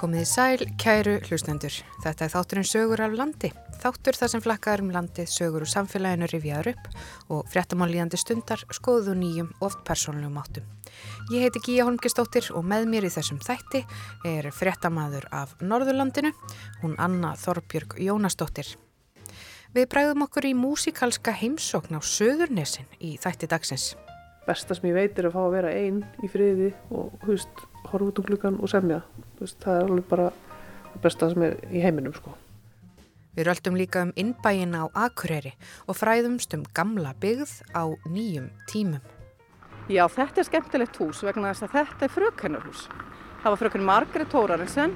Komið í sæl, kæru hlustendur. Þetta er þátturinn sögur af landi. Þáttur þar sem flakkar um landið sögur úr samfélaginu rifjaður upp og fréttamálíðandi stundar skoðu nýjum oft persónlegum áttum. Ég heiti Gíja Holmgistóttir og með mér í þessum þætti er fréttamaður af Norðurlandinu, hún Anna Þorbjörg Jónastóttir. Við bræðum okkur í músikalska heimsókn á Söðurnesin í þætti dagsins. Besta sem ég veit er að fá að vera einn í friði og húst, horfa út um klukkan og semja. Veist, það er alveg bara það besta sem er í heiminum sko. Við röldum líka um innbæin á Akureyri og fræðumst um gamla byggð á nýjum tímum. Já, þetta er skemmtilegt hús vegna þess að þetta er frökennarhús. Það var frökenn Margret Tórarensen.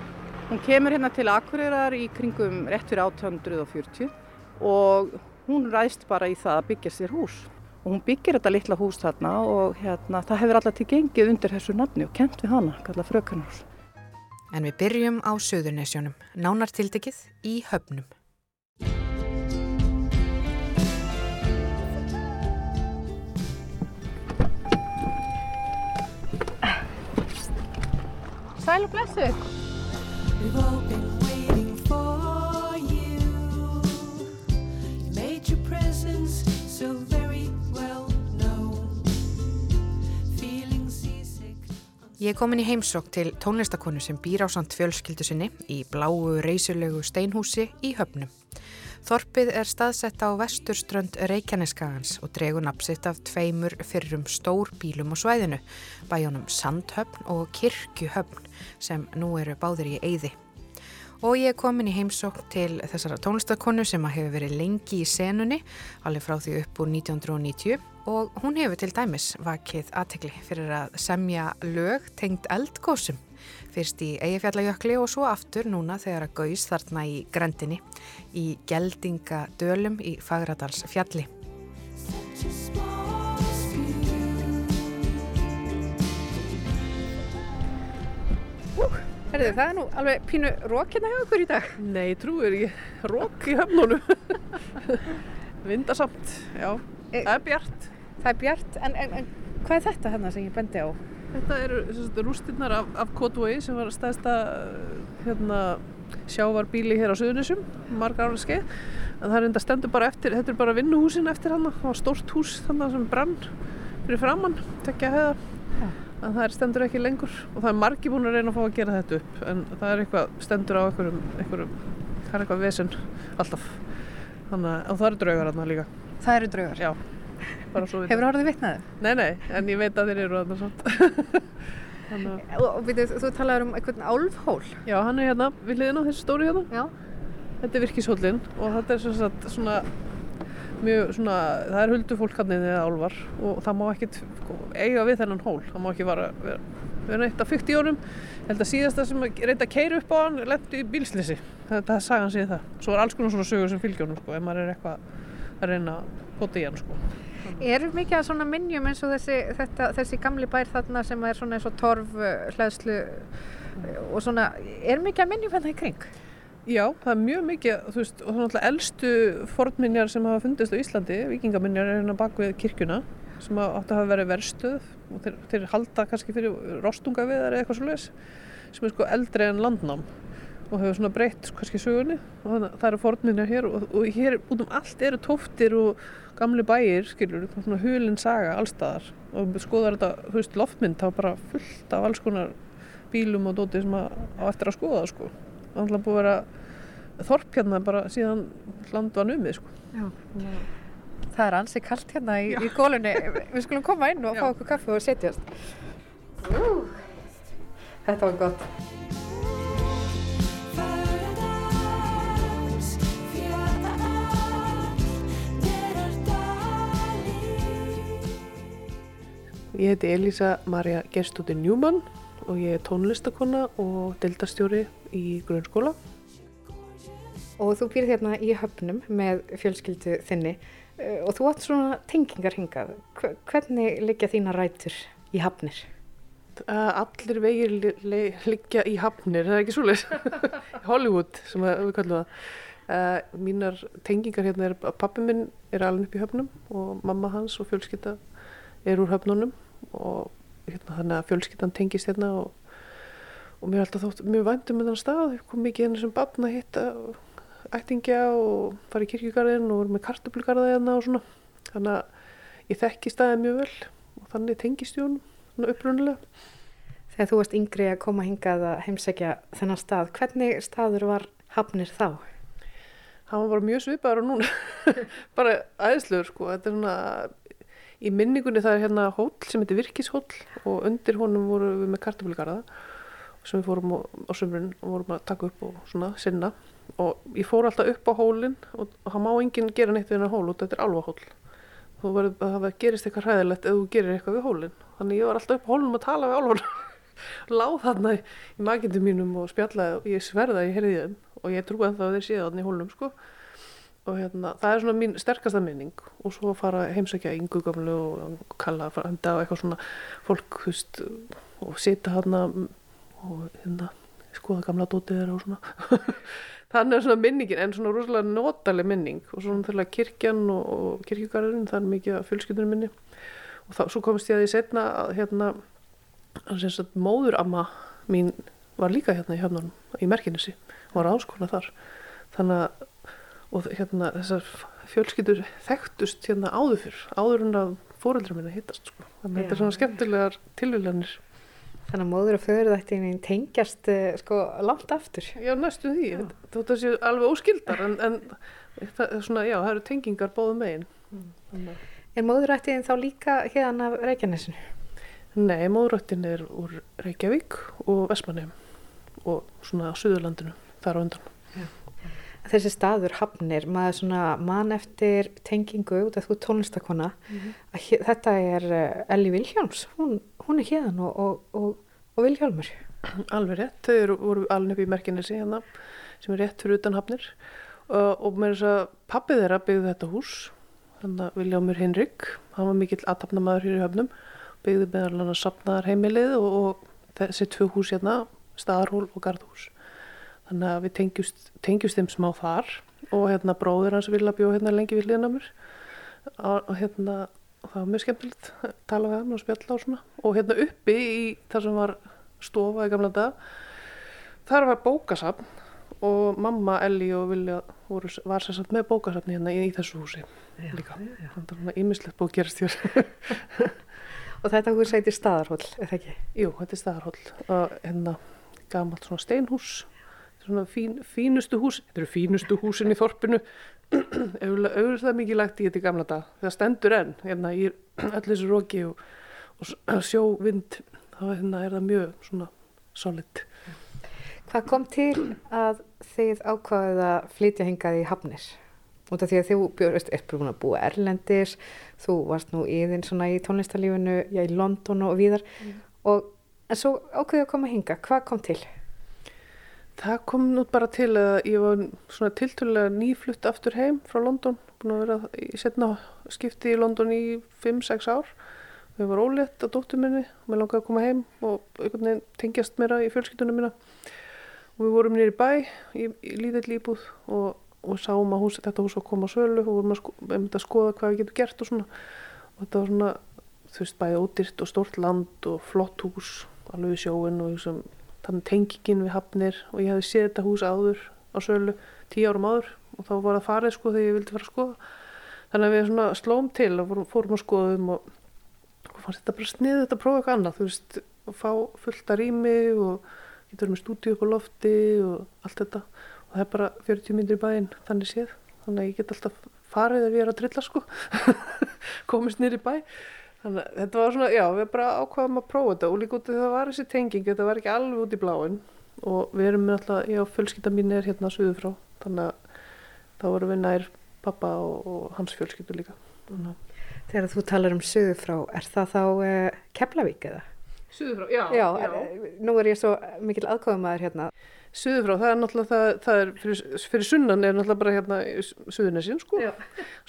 Hún kemur hérna til Akureyrar í kringum rétt fyrir 1840 og hún ræðst bara í það að byggja sér hús. Og hún byggir þetta litla hús þarna og hérna, það hefur alltaf til gengið undir þessu nafni og kent við hana, kalla frökennarhús. En við byrjum á Suðurnesjónum, nánartildekið í höfnum. Sæl og blessu! Ég er komin í heimsokk til tónlistakonu sem býr á samt fjölskyldu sinni í bláu reysulegu steinhúsi í höfnum. Þorpið er staðsett á vesturströnd Reykjaneskagans og dregur napsitt af tveimur fyrrum stór bílum á svæðinu, bæjónum Sandhöfn og Kirkjuhöfn sem nú eru báðir í eyði. Og ég er komin í heimsokk til þessara tónlistakonu sem hefur verið lengi í senunni, alveg frá því upp úr 1990 og hún hefur til dæmis vakið aðtegli fyrir að semja lög tengt eldgósum fyrst í Eyjafjallajökli og svo aftur núna þegar að gauðs þarna í grendinni í Geldingadölum í Fagradals fjalli. Herðu, það er nú alveg pínu rók hérna hjá okkur í dag. Nei, trúir ekki. Rók í höfnunum. Vindasamt, já. E það er bjart. Það er bjart, en, en, en hvað er þetta hérna sem ég bendi á? Þetta eru rústinnar af, af Kotway sem var staðista hérna, sjávarbíli hér á Suðunisjum, margar ára skeið. En það er enda stendur bara eftir, þetta er bara vinnuhúsin eftir hann, það var stórt hús þannig sem brann fyrir framann, tekja heða. Ja. En það stendur ekki lengur og það er margi búin að reyna að fá að gera þetta upp en það er eitthvað stendur á einhverjum, einhverjum það er eitthvað vesen alltaf. Þannig að það eru draugar hérna líka. Það eru draugar? Já. Hefur orðið vitnaði? Nei, nei, en ég veit að þeir eru aðna samt. og, og við, þú talaður um einhvern álfhól? Já, hann er hérna við liðin á þessu stóri hérna. Já. Þetta er virkishólinn og þetta er svona mjög svona, það er huldufólk hann eða álvar og það má ekki sko, eiga við þennan hól, það má ekki vara vera, vera eitt af 40 órum ég held að síðasta sem reynda að keira upp á hann lendi í bílslisi, þetta er sagan síðan það. Svo er alls konar svona sögur sem fylgjónum sko, ef maður er eitthvað að reyna að pota í hann sko. Er mikið að svona minnjum eins og þessi, þetta, þessi gamli bær þarna sem er svona eins og torf hlæðslu uh, og svona, er mikið að minnjum hérna í kring? Já, það er mjög mikið, þú veist, og þannig að eldstu fornminjar sem hafa fundist á Íslandi, vikingaminjar er hérna bak við kirkjuna sem átti að hafa verið verstuð og þeir, þeir halda kannski fyrir rostungaviðar eða eitthvað svolítið sem er sko eldri en landnám og hefur svona breytt kannski sögunni. Og þannig að það eru fornminjar hér og, og hér út um allt eru tóftir og gamli bæir, skilur, svona hulinn saga allstaðar og skoðar þetta, þú veist, loftmynd þá bara fullt af alls konar bílum og dóti sem að, á eftir að skoða sko, það er alltaf búið að vera þorp hérna bara síðan land var numið sko. Já. Það er ansið kallt hérna í, í gólunni við skulum koma inn og Já. fá okkur kaffi og setjast. Ú, Þetta var gott. Ég heiti Elisa Marja Gerstóttir Njúmann og ég er tónlistakonna og deltastjóri í grunnskóla. Og þú býrð hérna í höfnum með fjölskyldu þinni eh, og þú átt svona tengingar hingað. Hvernig liggja þína rætur í hafnir? Allir vegir liggja í hafnir, það er ekki svolítið. Hollywood sem við kallum það. Uh, mínar tengingar hérna er að pappi minn er alveg upp í höfnum og mamma hans og fjölskylda er úr höfnunum og hérna, þannig að fjölskyldan tengist hérna og, og mér er alltaf þótt mjög vændum með þann stað, kom mikið inn sem barn að hitta ættingja og fara í kirkjugarðin og voru með kartublugarða hérna og svona. Þannig að ég þekki staðið mjög vel og þannig tengist ég hún upprunnulega Þegar þú varst yngri að koma hingað að heimsækja þennan stað, hvernig staður var hafnir þá? Hann var mjög svipaður og núna, bara aðeinsluður sko, þetta er svona, í minningunni það er hérna hól sem heitir Virkishól og undir honum voru við með kartablugarða sem við fórum á, sömurinn og vorum að taka upp og svona sinna og ég fór alltaf upp á hólinn og það má enginn gera neitt við hennar hól og þetta er alva hól. Þú verður að það gerist eitthvað hræðilegt ef þú gerir eitthvað við hólinn. Þannig ég var alltaf upp á hólinn að tala við álvar láð þarna í, í magindum mínum og spjallaði og ég sverða heyrði þeim og ég trúi að það þeir séð þarna í hólnum sko og hérna það er svona mín sterkasta minning og svo fara heimsækja yngu gamlu og kalla enda á eitthvað svona fólk hust og sita þarna og hérna skoða gamla dótið þeirra og svona. Þannig er svona minningin en svona rosalega notaleg minning. Og svona þegar kirkjan og, og kirkjugarðurinn það er mikið að fjölskyldunum minni. Og þá, svo komist ég að ég setna að hérna að móðuramma mín var líka hérna í höfnunum í Merkinessi og var áskona þar. Þannig að og hérna þessar fjölskyldur þekktust hérna áður fyrr áður en að fóreldra minna hittast sko. þannig að þetta er svona skemmtilegar tilvílanir Þannig að móður og föðurðættin tengjast sko langt aftur Já, næstu því, þetta séu alveg óskildar en, en það, svona, já, það eru tengingar bóðu megin mm. Er móðurættin þá líka hérna af Reykjanesinu? Nei, móðurættin er úr Reykjavík og Vestmannheim og svona á Suðurlandinu þar á undan. Já. Þessi staður hafnir, maður svona mann eftir tengingu út af þú tónlistakona, mm -hmm. að þetta er eh, Elli Vilhjálms, hún, hún er hérna og, og, og, og Vilhjálmur. Alveg rétt, þau eru, voru alveg upp í merkinesi hérna sem er rétt fyrir utan hafnir og mér er þess að pappið þeirra byggði þetta hús, þannig að Vilhjálmur Henrik, hann var mikill aðtapnamaður hér í höfnum byggði meðal hann að sapnaðar heimilið og, og þessi tvö hús hérna, staðarhól og gardhús. Þannig að við tengjust, tengjust þeim smá þar og hérna bróður hans vilja bjóða hérna lengi við liðan á mér og það var mjög skemmtilegt að tala við hann og spjalla og svona og hérna uppi í þar sem var stofa í gamla dag þar var bókasafn og mamma, Elli og Vilja voru, var sérstaklega með bókasafni hérna í, í þessu húsi já, líka. Þannig að það var ímislegt búið að gerast hér. Og þetta hús heitir Staðarhóll, eða ekki? Jú, þetta er Staðarhóll og hérna gamalt svona steinhús svona fín, fínustu hús þetta eru fínustu húsin í þorpinu auðvitað mikið lagt í þetta gamla dag það stendur enn hérna í allir þessu róki og, og sjóvind þá hérna er það mjög svona solid Hvað kom til að þið ákvaðið að flytja hingað í Hafnir? út af því að þú björst, er búin að búa Erlendis, þú varst nú íðinn svona í tónlistarlífinu, já í London og víðar mm. og en svo ákveði að koma hinga, hvað kom til? Það kom nú bara til að ég var svona tilturlega nýflutt aftur heim frá London, búin að vera í setna skipti í London í 5-6 ár. Við varum ólétt á dóttur minni. Og mér langaði að koma heim og einhvern veginn tengjast mér í fjölskyldunum mína. Og við vorum nýri bæ í, í líðill íbúð og og sáum að hús, þetta hús var að koma á sölu og vorum að, sko, að skoða hvað við getum gert og svona. Og þetta var svona þú veist bæði ódýrt og stort land og flott hús alveg sjóin og þessum, þannig tengingin við hafnir og ég hefði séð þetta hús áður á sölu tíu árum áður og þá var það farið sko þegar ég vildi fara að skoða. Þannig að við svona slóum til og fórum, að skoðum og, og fannst þetta bara sniðið þetta að prófa eitthvað annað þú veist, að fá fullta rými og getur með stúdíu upp á lofti og allt þetta. Og það er bara 40 minnir í bæinn þannig séð. Þannig að ég get alltaf farið ef ég er að trilla sko. Komist nýri bæ þannig að þetta var svona, já, við bara ákvaðum að prófa þetta og líka út af því það var þessi tenging þetta var ekki alveg út í bláin og við erum með alltaf, já, fjölskylda mín er hérna suðu frá, þannig að þá vorum við nær pappa og, og hans fjölskyldu líka Þegar þú talar um suðu frá, er það þá eh, Keflavík eða? Suðu frá, já, já, já. Er, Nú er ég svo mikil aðkofum aður hérna Suður frá, það er náttúrulega, það, það er fyrir, fyrir sunnan er náttúrulega bara hérna suðunessin sko, já.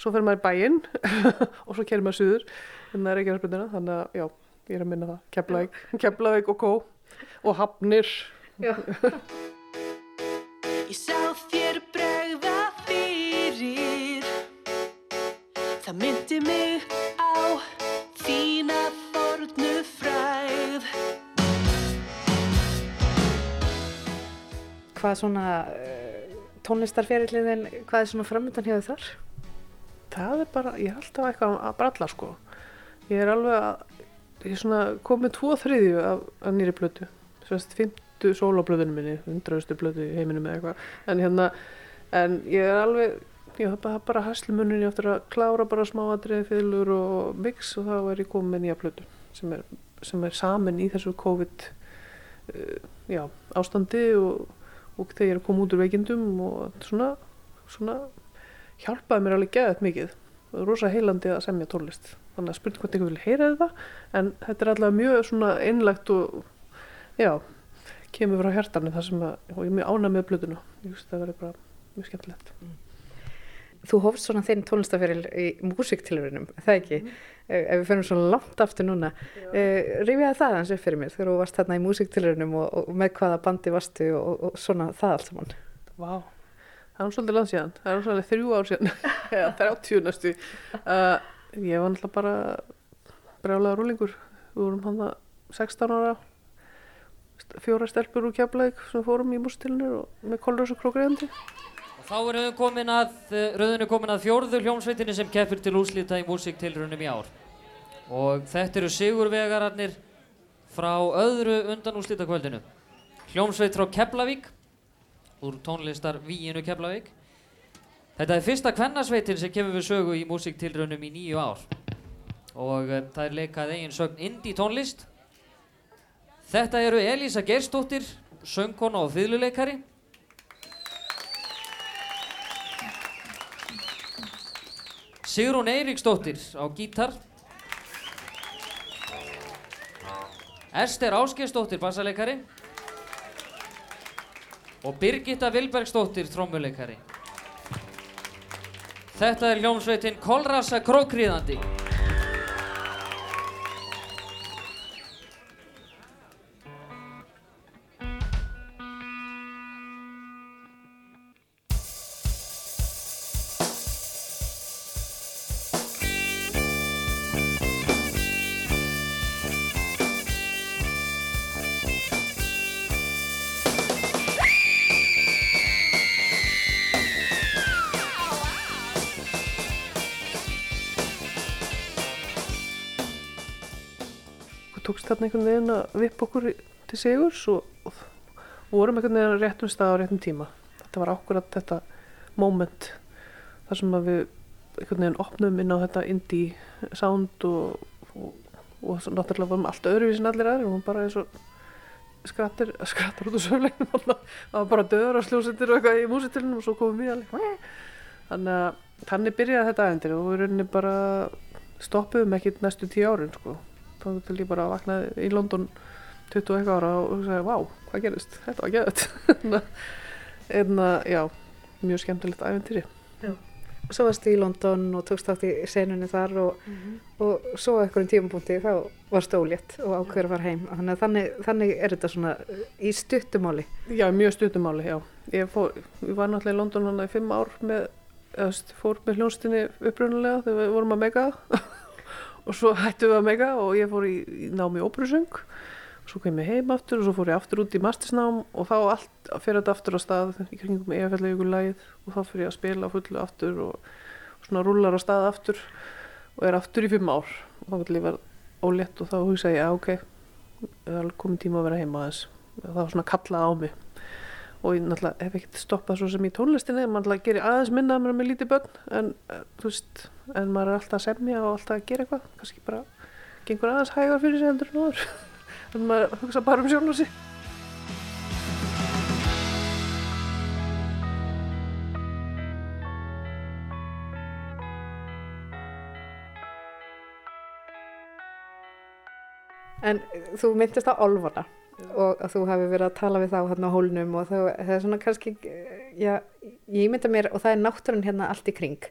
svo fer maður bæinn og svo kerir maður suður, en það er ekki að spilna, þannig að já, ég er að minna það, Keflavík, Keflavík og Kó og Hafnir. Já. Ég sá þér bregða fyrir, það myndi mig á þína fornu fræð. hvað svona uh, tónlistarferillin, hvað er svona framöndan hjá þar? Það er bara, ég er alltaf eitthvað að bralla sko. Ég er alveg að, ég er svona komið tvo þriðju af, af nýri blötu. Svast fymtu sólablöðunum minni, hundraustu blötu í heiminum eða eitthvað. En hérna, en ég er alveg, ég hafa bara, bara haslumunni eftir að klára bara smáadrið, fylgur og mix og þá er ég komið með nýja blötu sem er, sem er samin í þessu COVID uh, já, ástandi og, og þegar ég er að koma út úr veikindum og svona, svona hjálpaði mér alveg geðað mikið rosa heilandi að semja tólist þannig að spurning hvort einhver vil heyra þetta en þetta er allavega mjög svona einlegt og já, kemur frá hjartarni þar sem að, og ég er mjög ánað með blöðuna ég veist það verður bara mjög skemmtilegt Þú hófst svona þinn tónlistaferil í músiktilurinnum, það ekki? Mm. Ef við fyrir svona langt aftur núna, uh, rifjaði það hans upp fyrir mér þegar þú varst þarna í músiktilurinnum og, og með hvaða bandi varstu og, og svona það allt saman? Vá, wow. Það var svolítið langt síðan, það var svolítið þrjú ár síðan, eða þrjáttjú næstu. Uh, ég var náttúrulega bara breglaða rúlingur, við vorum hann að 16 ára, fjóra stelpur úr kjapleik sem fórum í músiktilunir og með kolrösa krókriðandi. Þá er komin að, rauðinu komin að fjórðu hljómsveitinni sem keppir til úslita í músiktilrunum í ár. Og þetta eru sigurvegararnir frá öðru undan úslitakvöldinu. Hljómsveit frá Keflavík, úr tónlistar Víinu Keflavík. Þetta er fyrsta kvennasveitin sem kemur við sögu í músiktilrunum í nýju ár. Og um, það er leikað eigin sögn indie tónlist. Þetta eru Elísa Gerstóttir, söngkona og fyrluleikari. Sigrún Eiríksdóttir á gítar Ester Áskesdóttir bassaleikari og Birgitta Vilbergsdóttir trómuleikari Þetta er hljómsveitin Kolrasa Krókriðandi þarna einhvern veginn að vipp okkur til sigurs og, og, og vorum einhvern veginn á réttum stað á réttum tíma. Þetta var ákveðat þetta moment þar sem við einhvern veginn opnum inn á þetta indie sound og, og náttúrulega varum allt öðruvísin allir aðri og bara eins og skrattir, skrattir út úr söflegnum það var bara döður og sljósettir og eitthvað í músitilunum og svo komum við allir þannig að þannig byrjaði þetta aðeindir og við rauninni bara stoppuðum ekki næstu tíu árin sko þá til ég bara vaknaði í London 20 eitthvað ára og sagði, vá, hvað gerist? Þetta var geðut. en já, mjög skemmtilegt æfintýri. Svo varstu í London og tókst átt í senunni þar og, mm -hmm. og svo einhverjum tímapunkti þá varstu ólétt og ákveður að fara heim. Þannig þannig, þannig er þetta svona í stuttumáli. Já, mjög stuttumáli, já. Ég, fór, ég var náttúrulega í London hann í fimm ár með, eða, fór með hljónstinni upprunulega þegar við vorum að mega það og svo hættum við að mega og ég fór í, í námi óperusöng. Og svo kem ég heim aftur og svo fór ég aftur út í mastersnám og þá allt fyrir þetta aftur á stað í kringum EFL-augulægið og þá fyrir ég að spila fullu aftur og, og svona rullar á stað aftur og er aftur í fimm ár. Og þá var ég ólétt og þá hugsaði ég að ok, það er komið tíma að vera heima aðeins. Það var svona kallað á mig og ég náttúrulega hef ekkert stoppað svo sem í tónlistinni maður náttúrulega gerir aðeins minna með með lítið börn. En þú veist, en maður er alltaf að semja og alltaf að gera eitthvað. Kannski bara gengur aðeins hægar fyrir sig endur en áður. Að maður hugsa bara um sjálf og sig. En þú myndist á Olvona og að þú hefði verið að tala við þá hérna á hólnum og það, það er svona kannski já, ég mynda mér og það er náttúrun hérna allt í kring.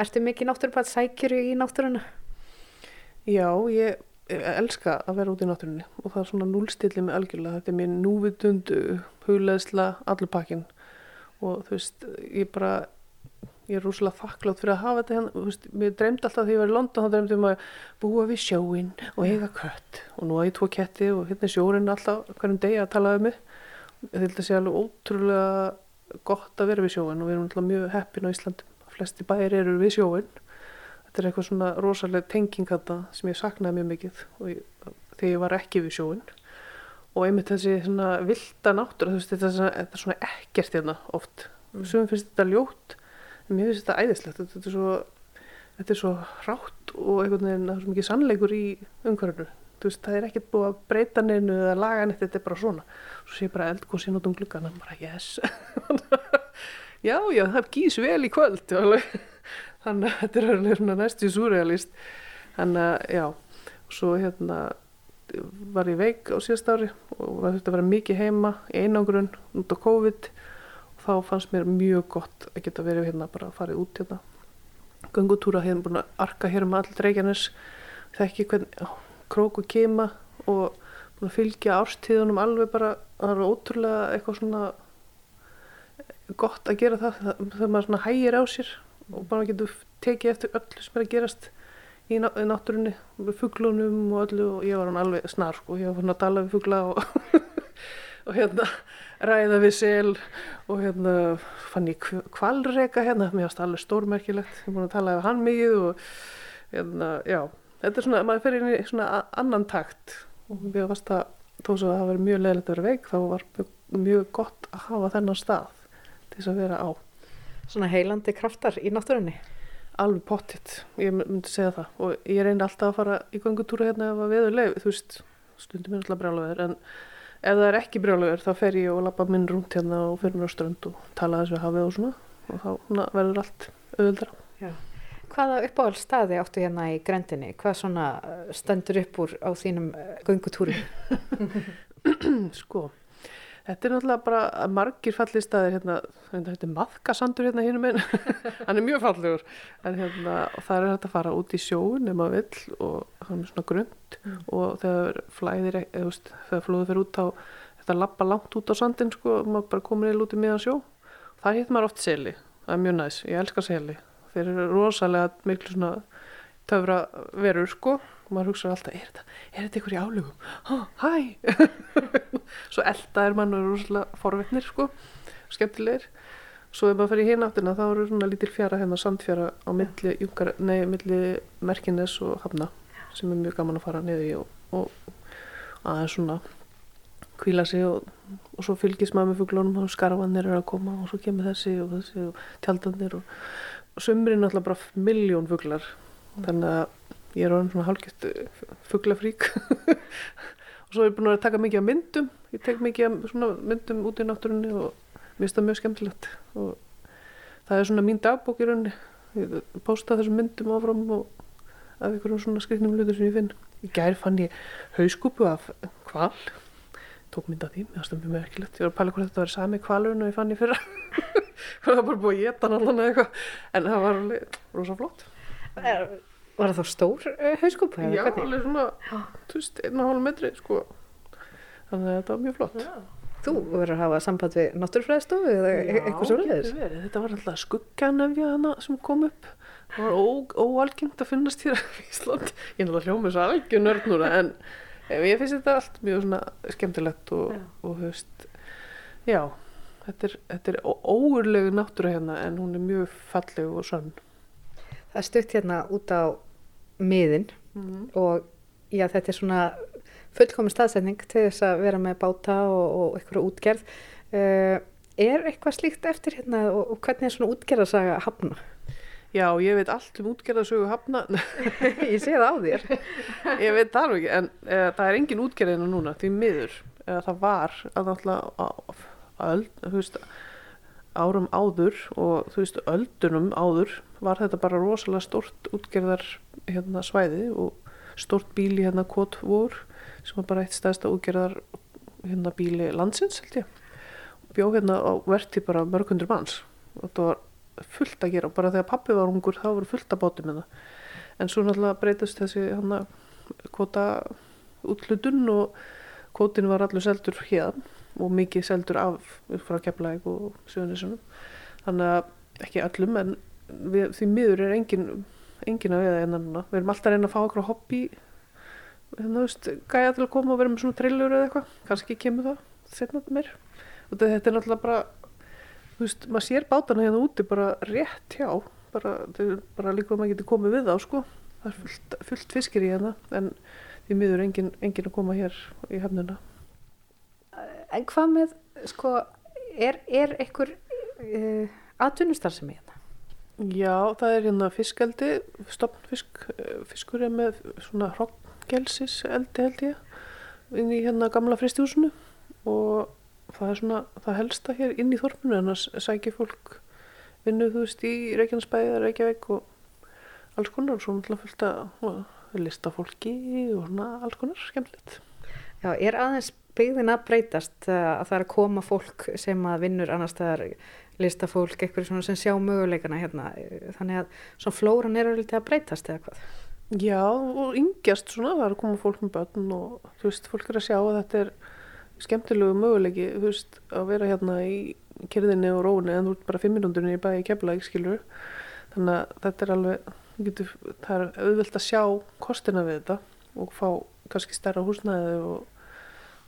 Ertu mikið náttúrupað sækjuru í náttúruna? Já, ég, elska að vera út í náttúrunni og það er svona núlstilli með algjörlega. Þetta er mér núvitundu, hugleðsla allur pakkin og þú veist, ég bara ég er rúslega þakklátt fyrir að hafa þetta hérna, veist, mér dreymdi alltaf þegar ég var í London þá dreymdi ég maður búa við sjóin og eiga kött og nú að ég tvo ketti og hérna er sjórin alltaf hverjum degi að tala um mig ég held að sé alveg ótrúlega gott að vera við sjóin og við erum alltaf mjög heppin á Íslandum. Flesti bæir eru við sjóin. Þetta er eitthvað svona rosalega tenging þetta sem ég saknaði mjög mikið ég, þegar ég var ekki við sjóin. Og einmitt þessi svona vilda náttúr, þetta, er svona, þetta er svona ekkert hérna oft. Mm. Sumum finnst þetta ljótt, en mér finnst þetta æðislegt. Þetta, er svo, þetta er svo hrátt og einhvern veginn það er svo mikið sannleikur í umhverfinu. Veist, það er ekkert búið að breyta neinu eða laga neitt, þetta er bara svona. Svo sé bara eldgóðsinn út um gluggan og bara yes. já, já, það gís vel í kvöld. Þannig að þetta er alveg næstu súrealist. Þannig að, já, og svo hérna var ég veik á síðast ári og það þurfti að vera mikið heima einangrun út á COVID þá fannst mér mjög gott að geta verið hérna bara að fara út hérna. Gangutúra hérna búin að arka hér um allir reykjanes þekki hvernig króku kema og búin að fylgja árstíðunum alveg bara. Það er ótrúlega eitthvað svona gott að gera það þegar maður svona hægir á sér og bara getur tekið eftir öllu sem er að gerast í náttúrunni fugglunum og öllu og ég var hann alveg snar sko, ég var fann að tala við fuggla og, og hérna ræða við sel og hérna fann ég kvalreika hérna, mér varst alveg stórmerkilegt, ég er búin að tala við hann mikið og hérna, já, þetta er svona, maður fer inn í svona annan takt og mér varst að þó sem það var mjög leðilegt að vera veik þá var mjög, mjög gott að hafa þennan stað til þess að vera á. Svona heilandi kraftar í náttúrunni? alveg pottitt, ég myndi segja það. Og ég reyndi alltaf að fara í gangutúra hérna ef að veður leið, þú veist. Stundum er alltaf brjálaveður en ef það er ekki brjálaveður þá fer ég og lappa minn rúnt hérna og fyrir á strönd og tala þessu hafið og svona og þá verður allt auðvöldra Já. Hvaða uppáhald staði áttu hérna í grendinni? Hvað svona uh, stendur upp úr á þínum uh, gangutúri? sko Þetta er náttúrulega bara margir fallir staðir hérna, þetta er maðkasandur hérna hínum einn, hann er mjög fallegur. En hérna það er hægt að fara út í sjóun ef maður vill og hann er svona grönt mm. og þegar flæðir, eða veist, þegar flóður fyrir út á þetta lappa langt út á sandin sko og maður bara komir eða út í miðan sjó. Það hitt maður oft seli, það er mjög næs, ég elskar seli. Þeir eru rosalega miklu svona töfra verur sko og maður hugsaður alltaf, er þetta, er þetta ykkur í álugum? Hæ, hæ! Svo elda er mann og eru rúslega forvittnir sko, skemmtilegir. Svo ef maður fer í hináttina þá eru svona lítil fjara hérna, sandfjara á milli, jungar, nei, milli Merkines og Hafna sem er mjög gaman að fara niður í og, og aðeins svona kvíla sig og, og svo fylgis maður með fugglónum og skarfanir eru að koma og svo kemur þessi og þessi og tjaldanir og, sömurinn er alltaf bara miljón fugglar þannig að ég er orðin svona hálfgett eh, fugglafrík og svo er ég búin að taka mikið af myndum. Ég tek mikið af myndum út í náttúrunni og mér finnst það mjög skemmtilegt. Og það er svona mín dagbók í rauninni. Ég posta þessum myndum áfram og af einhverjum svona skriknum hlutur sem ég finn. Í gær fann ég hauskúpu af kval tók mynda því, það stöndum mjög ekkilegt ég var að pæla hvort þetta var sami kvalurinn og ég fann ég fyrra. Það var bara búið að geta hann allan eða eitthvað. En það var rosa flott Var það þá stór uh, hauskúpa? Já, alveg svona, þú veist, einna hálf metri, sko. Þannig að þetta var mjög flott. Já. Þú verður að hafa samband við náttúrfræðstofu eða e- eitthvað svolítið? Já, þetta var alltaf skugganefja hana sem kom upp. Það var óalgengt að finnast hér í Ísland. Ég er náttúrulega hljómið svo algjör nörd núna, en ég finnst þetta allt mjög svona skemmtilegt og, og veist, já, þetta er, þetta er óurlegu náttúra hérna, en hún er mjög falleg og sann. Það stutt hérna út á miðin mm -hmm. og já, þetta er svona fullkomin staðsending til þess að vera með báta og, og eitthvað útgerð. Uh, er eitthvað slíkt eftir hérna og, og hvernig er svona útgerðarsaga hafna? Já, ég veit allt um útgerðarsögu hafna. ég sé það á þér. ég veit það ekki, en uh, það er engin útgerðinu núna, því miður. Uh, það var að náttúrulega að, þú veist, árum áður og þú veist, öldunum áður var þetta bara rosalega stort útgerðar hérna, svæði og stort bíli hérna Kот vor sem var bara eitt stæðsta útgerðar hérna bíli landsins held ég. Bjóð hérna á verti bara mörgundur manns. Og þetta var fullt að gera og bara þegar pappi var ungur þá var fullt að með það en svo náttúrulega breytast þessi hérna kvota útlutun og kvotin var allur seldur hérna og mikið seldur af frá Keflæk og Sjónissunum þannig að ekki allum en við, því miður er engin, engin að veða enna núna. Við erum alltaf að reyna að fá okkur hobby, þú veist, gæja til að koma og vera með svona trillur eða eitthvað, kannski kemur það setnað mér. þetta er náttúrulega bara þú veist, maður sér bátana hérna úti bara rétt hjá bara, bara líka að maður getur komið við á sko það er fullt, fullt fiskir í hérna en því miður engin, engin að koma hér í hefnuna En hvað með, sko, er, er einhver uh, atvinnustar sem er hérna? Já, það er hérna fiskaldi, stopnfisk, fiskur er með svona hrokkgelsis eldi held ég inn í hérna gamla fristjúsinu og það er svona það helsta hér inn í þorpinu en að sækja fólk vinnu þú veist í Reykjanesbæði eða Reykjavík og alls konar og svo náttúrulega fullt að lista fólki og svona alls konar skemmtilegt. Já, er aðeins byggðin að breytast að það er að koma fólk sem að vinnur annars það er listafólk, eitthvað svona sem sjá möguleikana hérna, þannig að svona flóran er að breytast eða hvað? Já, og yngjast svona, það er að koma fólk með börn og þú veist, fólk er að sjá að þetta er skemmtilegu möguleiki, þú veist, að vera hérna í kyrðinni og róni en þú ert bara fimm minúndurinn í bæi kemla, ekki skilur þannig að þetta er alveg getur, það er auðvilt að sjá kostina við þetta og fá kannski stærra húsnæði og,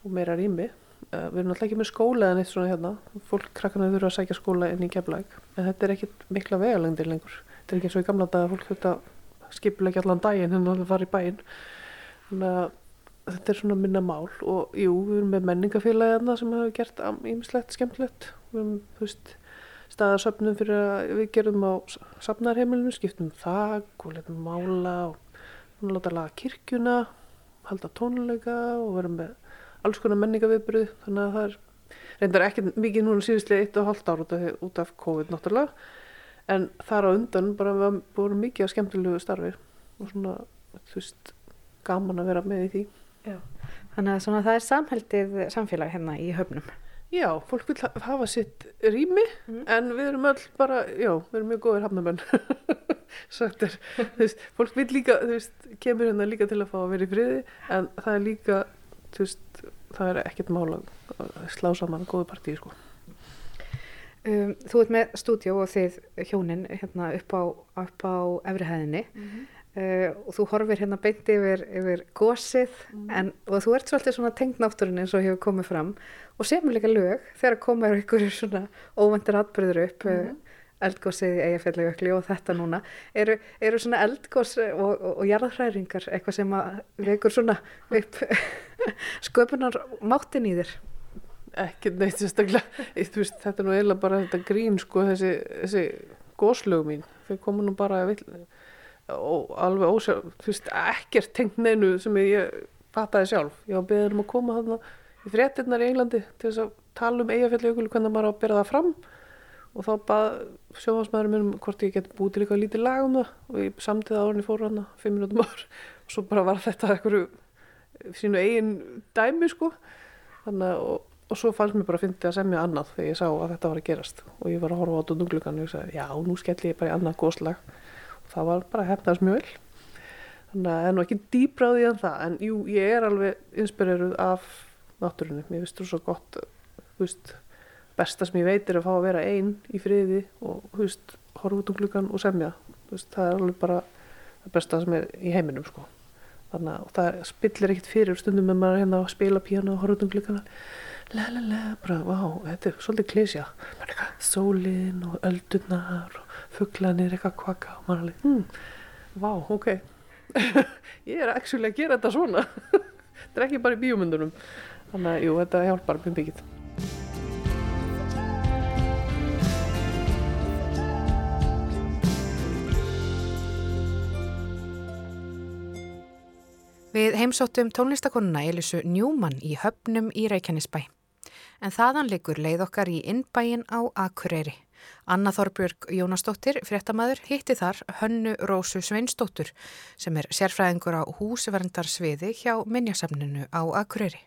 og meira rými. Uh, við erum alltaf ekki með skóla en eitt svona hérna. Fólk krakkana þurfa að sækja skóla inn í kemlaug en þetta er ekkit mikla vegalengdir lengur. Þetta er ekki eins og í gamla dag að fólk þurft að skipulegja allan daginn en það var í bæinn. Þannig að þetta er svona minna mál. Og jú, við erum með menningafélagi hérna sem hafa gert ímislegt skemmtilegt. Við erum, þú veist, staðarsöfnum fyrir að við gerum á safnarheimilinu, skiptum þag og letum mála og láta laga kirkjuna halda tónuleika og vera með alls konar menningaviðbröð þannig að það er reyndar ekki mikið núna síðustlega eitt og halvt ára út af, COVID náttúrulega en þar á undan bara við vorum mikið að skemmtilegu starfi og svona, þú veist, gaman að vera með í því Já. Þannig að svona, það er samhældið samfélag hérna í höfnum. Já, fólk vil hafa sitt rými mm. en við erum öll bara, já, við erum mjög góðir hafnamenn. Sagt er, þú veist, fólk vil líka, þú veist, kemur hérna líka til að fá að vera í friði en það er líka, þú veist, það er ekkert mála að slá saman góðu partíi, sko. Um, þú ert með stúdjó og þið hjónin hérna upp á, upp á efrihæðinni. Mm -hmm. Uh, og þú horfir hérna beint yfir, yfir gósið mm. en, og þú ert svolítið svona tengd náttúrun eins og hefur komið fram og semur líka lög þegar komið ykkur svona óvendir atbyrður upp mm. uh, eldgósið í eigafellegu og þetta núna eru, eru svona eldgós og, og, og jarðhræringar eitthvað sem vekur svona upp sköpunar máttin í þér? Ekki neitt sérstaklega. Veist, þetta er nú eiginlega bara þetta grín sko þessi, þessi góslög mín. Þau komu nú bara vilja og alveg ósjálf, þú veist, ekkert tengt neinu sem ég fattaði sjálf. Ég var beður um að koma þarna í fréttinnar í Englandi til þess að tala um eigafjallegugul hvernig maður á að bera það fram og þá bað sjóðansmaðurinn mér um hvort ég geti búið til eitthvað lítið lag um það. Og ég samtiði að orðinni fór hana fimm minútum ár og svo bara var þetta eitthvað sínu eigin dæmi sko. Þannig að og, og svo fannst mér bara að finna að semja annað þegar ég sá að þetta var að gerast. Og ég var að horfa á dundunglugan og ég sagði já, nú skelli ég bara í annað góðslag það var bara hefnast mjög vel. Þannig að það er nú ekki dýbráði en það. En jú, ég er alveg inspireruð af náttúrunni, mér þú svo gott þú veist, besta sem ég veit er að fá að vera einn í friði og veist, horfa út um klukkan og semja. Veist, það er alveg bara það besta sem er í heiminum sko. Þannig að það spillir ekkert fyrir stundum með maður hérna að spila píano og horfa út um klukkan la la la, bara, vá, þetta er svolítið klísja sólinn og öldurnar og fugglanir eitthvað kvaka og maður alveg, hmm, vá, ok. Ég er actually að gera þetta svona. Þetta er ekki bara í bíomundunum þannig að, jú, þetta hjálpar mjög mikið Við heimsóttum tónlistakonuna Elisu Njúmann í höfnum í Reykjanesbæ. En þaðan likur leið okkar í innbæin á Akureyri. Anna Þorbjörg Jónasdóttir, fréttamaður, hitti þar Hönnu Rósu Sveinsdóttur sem er sérfræðingur á húsverndarsviði hjá Minjasafninu á Akureyri.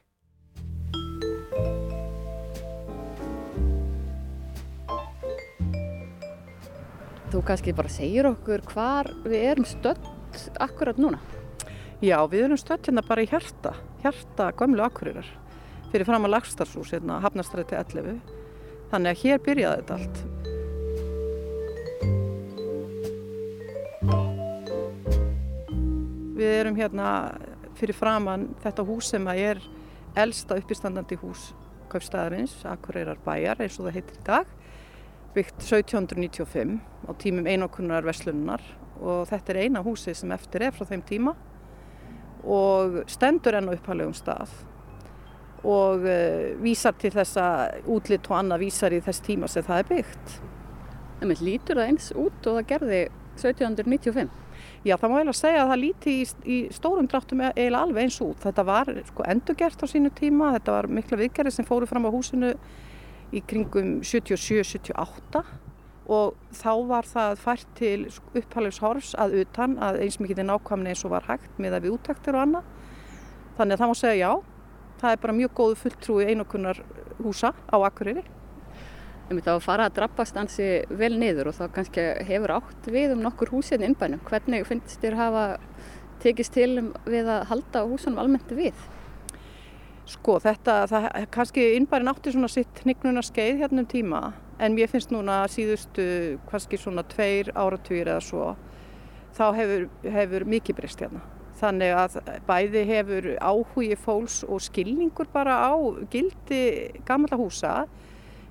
Þú kannski bara segir okkur hvar við erum stödd akkurat núna? Já, við erum stödd hérna bara í hjarta, hjarta gömlu Akureyrar, fyrir fram að lagstarsús hérna, Hafnarstræti 11. Þannig að hér byrjaði þetta allt. Við erum hérna fyrir framann þetta hús sem er elsta uppistandandi hús kaupstæðarins, Akureyrar bæjar eins og það heitir í dag, byggt 1795 á tímum einokunnar verslunar og þetta er eina húsi sem eftir er frá þeim tíma og stendur enn á upphælegum stað og uh, vísar til þessa útlitt og annað vísar í þess tíma sem það er byggt. En með lítur það eins út og það gerði 1795? Já, það má eiginlega segja að það líti í, í stórum dráttum e- eiginlega alveg eins út. Þetta var sko, endurgert á sínu tíma, þetta var mikla viðgerði sem fóru fram á húsinu í kringum 77-78 og þá var það fært til upphæflegs horfs að utan að eins mikið er nákvæmni eins og var hægt með að við úttaktir og annað. Þannig að það má segja já, það er bara mjög góðu fulltrúi einokunnar húsa á Akureyri. Um þetta að fara að drabbast ansi vel niður og þá kannski hefur átt við um nokkur húsinn hérna innbænum. Hvernig finnst þér hafa tekist til um við að halda húsunum almennt við? Sko þetta, það, kannski innbærin átti svona sitt hnignuna skeið hérna um tíma en mér finnst núna síðustu kannski svona tveir áratugir eða svo þá hefur, hefur mikið breyst hérna. Þannig að bæði hefur áhugi fólks og skilningur bara á gildi gamla húsa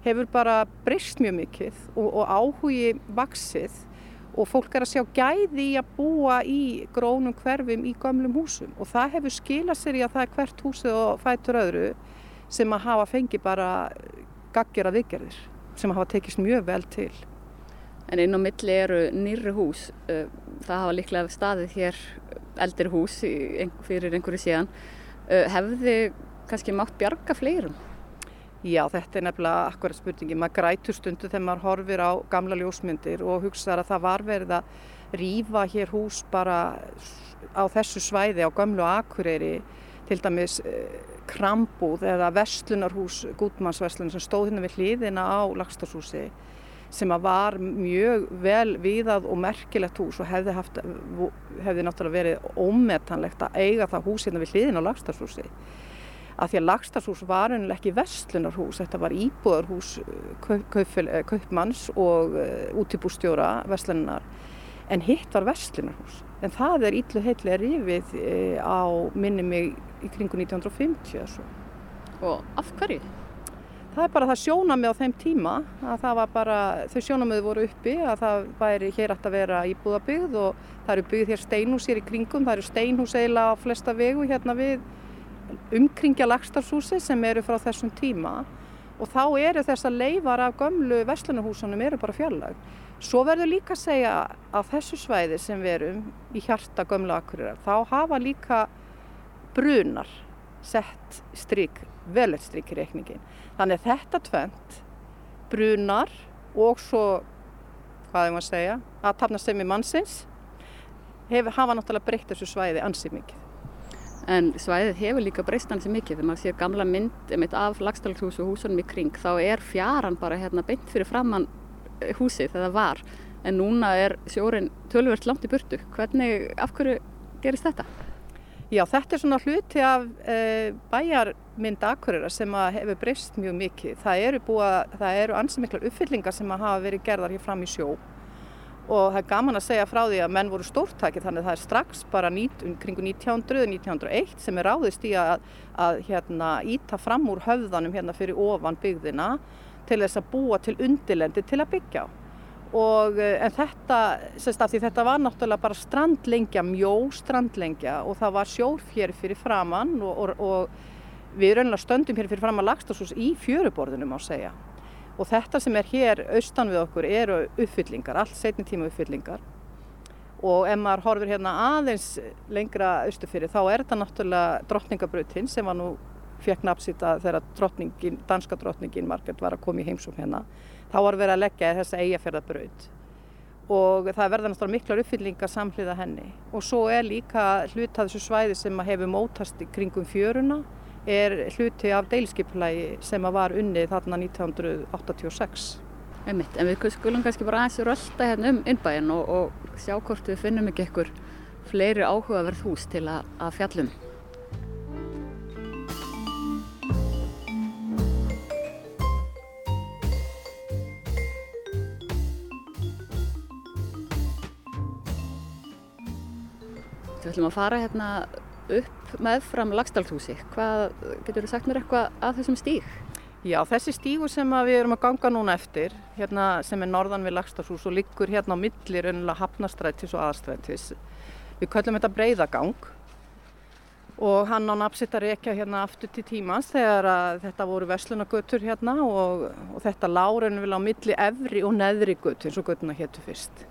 hefur bara breyst mjög mikið og, og áhugi vaksið og fólk er að sjá gæði í að búa í grónum hverfum í gamlum húsum og það hefur skilað sér í að það er hvert húsið og fætur öðru sem að hafa fengið bara gaggjara viðgerðir sem hafa tekist mjög vel til. En inn á milli eru nýri hús, uh, það hafa líklega staðið hér eldri hús fyrir einhverju síðan. Uh, hefði kannski mátt bjarga fleirum? Já, þetta er nefnilega akkurat spurningi. Maður grætur stundu þegar maður horfir á gamla ljósmyndir og hugsaður að það var verið að rýfa hér hús bara á þessu svæði á gamlu akureyri, til dæmis eh, krambúð eða vestlunarhús, gútmannsveslun sem stóð hérna við hliðina á Lagstárshúsi sem var mjög vel viðað og merkilegt hús og hefði, haft, hefði náttúrulega verið ómetanlegt að eiga það hús hérna við hliðina á Lagstárshúsi að því að Lagstadshús var unnilega ekki vestlunarhús, þetta var íbúðarhús kaup, eh, kaupmanns og uh, útibústjóra vestlunar en hitt var vestlunarhús en það er ítlu heitlega rifið uh, á minni mig í kringu 1950 Og af hverju? Það er bara það sjónamið á þeim tíma að það var bara, þau sjónamið voru uppi að það væri hér ætti að vera íbúðabyggð og það eru byggð hér steinhús hér í kringum, það eru steinhús eiginlega á flesta vegu hérna við umkringja lagstarsúsi sem eru frá þessum tíma og þá eru þessar leifar af gömlu vestlunarhúsunum eru bara fjallag. Svo verður líka að segja að þessu svæði sem við erum í hjarta gömlu akkurirar þá hafa líka brunar sett stryk, velet stryk í reikningin. Þannig að þetta tvönd, brunar og svo, hvað er maður að segja, að tafna stefni mannsins, hef, hafa náttúrulega breytt þessu svæði ansið mikið. En svæðið hefur líka breyst hansi mikið. Þegar maður sér gamla mynd eitt af lagstælhús og húsunum í kring þá er fjaran bara hérna beint fyrir framann eh, húsið þegar það var. En núna er sjórin tölvert langt í burtu. Hvernig, af hverju gerist þetta? Já, þetta er svona hluti af e, bæjarmynd Akureyra sem hefur breyst mjög mikið. Það eru, búa, það eru ansið miklar uppfyllingar sem hafa verið gerðar hér fram í sjó og það er gaman að segja frá því að menn voru stórtæki þannig að það er strax bara um kringu 1900-1901 sem er ráðist í að, að hérna, íta fram úr höfðanum hérna fyrir ofan byggðina til þess að búa til undilendi til að byggja og eh, en þetta, sérst af því þetta var náttúrulega bara strandlengja, mjó strandlengja og það var sjór fyrir framann og, og, og við raunlega stöndum hér fyrir framann lagstásús í fjöruborðunum á segja og þetta sem er hér austan við okkur eru uppfyllingar, allt setni tíma uppfyllingar. Og ef maður horfir hérna aðeins lengra austu fyrir þá er þetta náttúrulega drottningabrautin sem var nú fekk napsita þegar drottningin, danska drottningin Margret var að koma í heimsum hérna þá var verið að leggja þessa eigafjörðabraut og það verða náttúrulega miklar uppfyllingar samhliða henni. Og svo er líka hlut að þessu svæði sem hefur mótast kringum fjöruna er hluti af deilskipulagi sem var unnið þarna 1986. Einmitt, en við skulum kannski bara aðeins rölda hérna um innbæinn og, og sjá hvort við finnum ekki ekkur fleiri áhugaverð hús til að, að fjallum. Við ætlum að fara hérna upp meðfram Lagstallhúsi. Hvað getur þú sagt mér eitthvað að þessum stík? Já, þessi stígu sem við erum að ganga núna eftir, hérna sem er norðan við Lagstafsús og liggur hérna á milli raunilega hafnastrættis og aðastrættis. Við köllum þetta breyðagang og hann á nafnsitt að rekja hérna aftur til tímans þegar þetta voru verslunagötur hérna og, og þetta láren vil á milli efri og neðri götu eins og götuna héttu fyrst.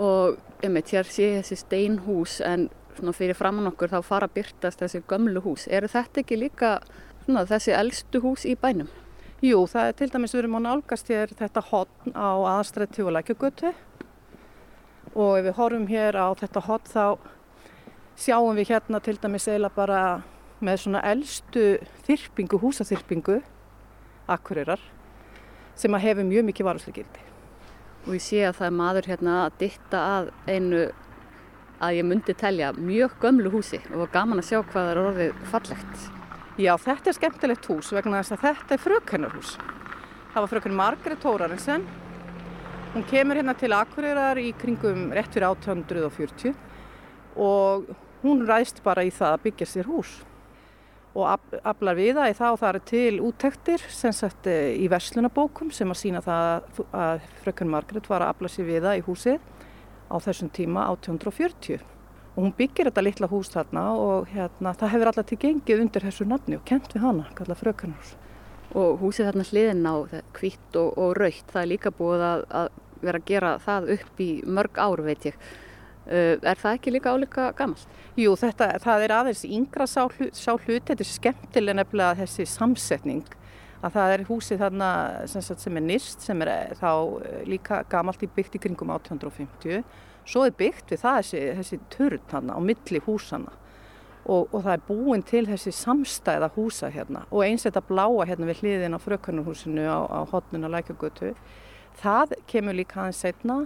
Og einmitt, hér sé þessi steinhús en fyrir framann okkur þá fara byrtast þessi gömlu hús. Eru þetta ekki líka svona, þessi eldstu hús í bænum? Jú, það er til dæmis við erum á nálgast hér þetta hotn á aðstrætti og lækjagötu og ef við horfum hér á þetta hotn þá sjáum við hérna til dæmis eiginlega bara með svona eldstu þyrpingu, húsaþyrpingu akkurirar sem að hefur mjög mikið varuslegildi. Og ég sé að það er maður hérna að ditta að einu að ég myndi telja mjög gömlu húsi og gaman að sjá hvað er orðið fallegt. Já, þetta er skemmtilegt hús vegna þess að þetta er frökennarhús. Það var frökenn Margret Tórarinsen. Hún kemur hérna til Akureyrar í kringum rétt fyrir 1840 og hún ræðst bara í það að byggja sér hús og aflar við það í það eru til úttektir sem sagt eh, í verslunabókum sem að sína það að frökenn Margret var að afla sér við það í húsið á þessum tíma 1840 og hún byggir þetta litla hús þarna og hérna, það hefur alltaf til gengið undir þessu nafni og kent við hana, kalla frökanhús. Og húsið þarna hliðin á hvitt og, og raukt, það er líka búið að, að vera að gera það upp í mörg ár veit ég. Uh, er það ekki líka álíka gamalt? Jú, þetta, það er aðeins yngra sá, sá hluti, þetta er skemmtileg nefnilega þessi samsetning að það er húsið þarna sem, sem er nýrst sem er eh, þá eh, líka gamalt í byggt í kringum 1850 Svo er byggt við það þessi, þessi turn þarna á milli húsana og, og það er búin til þessi samstæða húsa hérna og eins þetta bláa hérna við hliðin á frökkarnarhúsinu á, á hotnuna lækjagötu. Það kemur líka aðeins setna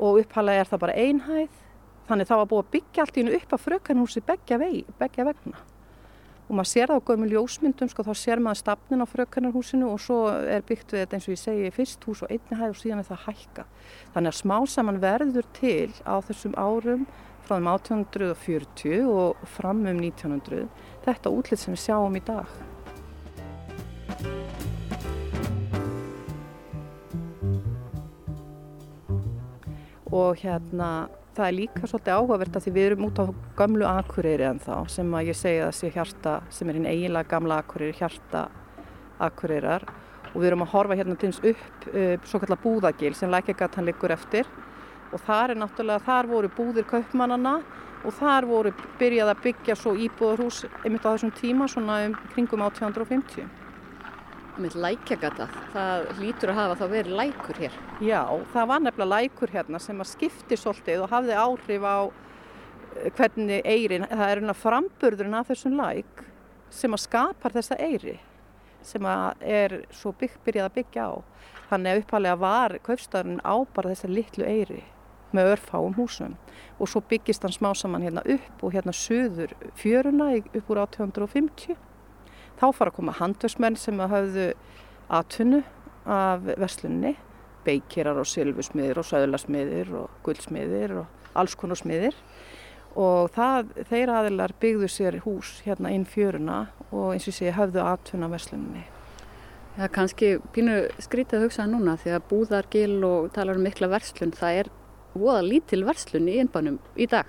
og upphalega er það bara einhæð þannig það var búið að byggja allt í hennu upp á frökkarnarhúsi begja, begja vegna og maður sér það á gömul ljósmyndum sko, þá sér maður stafnin á frökkarnarhúsinu og svo er byggt við þetta eins og ég segi fyrst hús og einni hæð og síðan er það hækka þannig að smá saman verður til á þessum árum frá þeim 1840 og fram um 1900 þetta útlitt sem við sjáum í dag. Og hérna það er líka svolítið áhugavert að því við erum út á gamlu akureyri en þá sem að ég segja sé hjarta sem er hinn eiginlega gamla akureyri, hjarta akureyrar. Og við erum að horfa hérna til þess upp uh, svo kallar búðagil sem lækjagatan liggur eftir. Og þar er náttúrulega, þar voru búðir kaupmannana og þar voru byrjað að byggja svo íbúðarhús einmitt á þessum tíma svona um kringum 1850 með lækjagata, það hlýtur að hafa þá verið lækur hér. Já, það var nefnilega lækur hérna sem að skipti svolítið og hafði áhrif á eh, hvernig eirin, það er hérna framburðurinn af þessum læk sem að skapar þessa eiri sem að er svo bygg, byrjað að byggja á. Þannig að upphalega var kaupstæðurinn á bara þessa litlu eiri með örfáum húsum og svo byggist hann smá saman hérna upp og hérna söður fjöruna upp úr 1850 Þá fara að koma handversmenn sem að hafðu aðtunnu af verslunni, beikirar og sylfusmiðir og söðlasmiðir og guldsmiðir og alls konar smiðir og það, þeir aðilar byggðu sér hús hérna inn fjöruna og eins og sé hafðu aðtunna verslunni. Það er kannski pínu skrítið að hugsa núna því að búðargil og talar um mikla verslun, það er voða lítil verslun í innbænum í dag.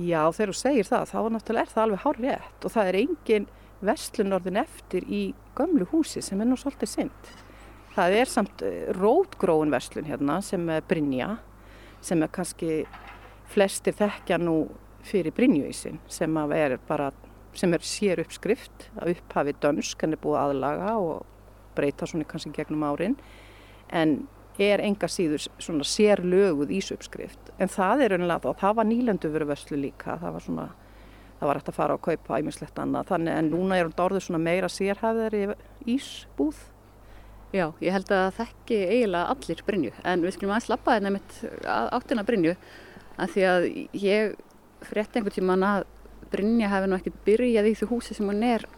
Já, þegar þú segir það, þá náttúrulega er það alveg hár rétt og það er engin vestlun orðin eftir í gömlu húsi sem er nú svolítið synd. Það er samt eh, rótgróin vestlun hérna sem er Brynja sem er kannski flestir þekkja nú fyrir Brynjuísin sem er bara sem er sér uppskrift að upphafi dönsk hann er búið aðlaga og breyta svona kannski gegnum árin en er enga síður svona sér löguð ísuppskrift en það er unlega og það var nýlendu veru vörslu líka það var svona það var hægt að fara og kaupa æmislegt annað. Þannig en núna er þetta orðið svona meira sérhæðar í ísbúð. Já, ég held að þekki eiginlega allir Brynju. En við skulum aðeins lappa þetta mitt áttina Brynju. Að því að ég frétti einhvern tíman að Brynja hefði nú ekkert byrjað í því húsi sem hún er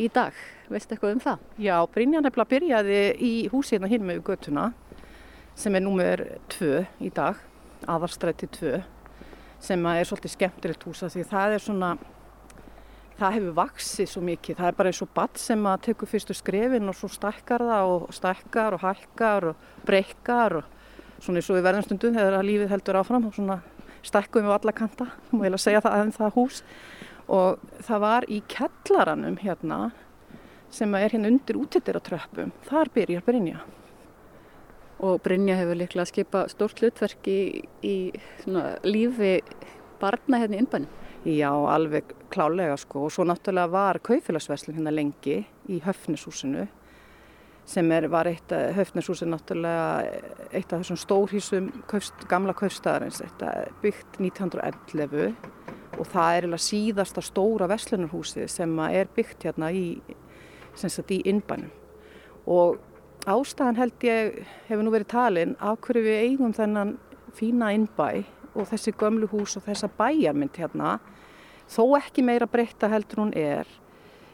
í dag. Veistu eitthvað um það? Já, Brynja nefnilega byrjaði í húsi hérna hinn með göttuna sem er númer 2 í dag aðarstræti 2 sem er svolítið skemmtilegt hús því það er svona það hefur vaksið svo mikið. Það er bara eins og badd sem að tekur fyrstu skrefin og svo stækkar það og stækkar og hækkar og breykar og svona eins og við verðum stundum þegar lífið heldur áfram og svona stækkum við alla kanta, má ég að segja það en það hús og það var í kellaranum hérna sem er hérna undir útittir á tröppum, þar byrjar Brynja. Og Brynja hefur líklega skipað stórt hlutverk í, í lífi barna hérna í innbænum. Já, alveg klálega sko. Og svo náttúrulega var kaufélagsverslun hérna lengi í Höfnishúsinu sem er, var eitt af Höfnishúsinu náttúrulega eitt af þessum stórhísum kaufst, gamla kaufstæðarins, byggt 1911 og það er síðasta stóra verslunarhúsið sem er byggt hérna í, í innbænum. Og ástæðan held ég hefur nú verið talin af hverju við eigum þennan fína innbæ og þessi gömlu hús og þessa bæjarmynd hérna þó ekki meira breytta heldur hún er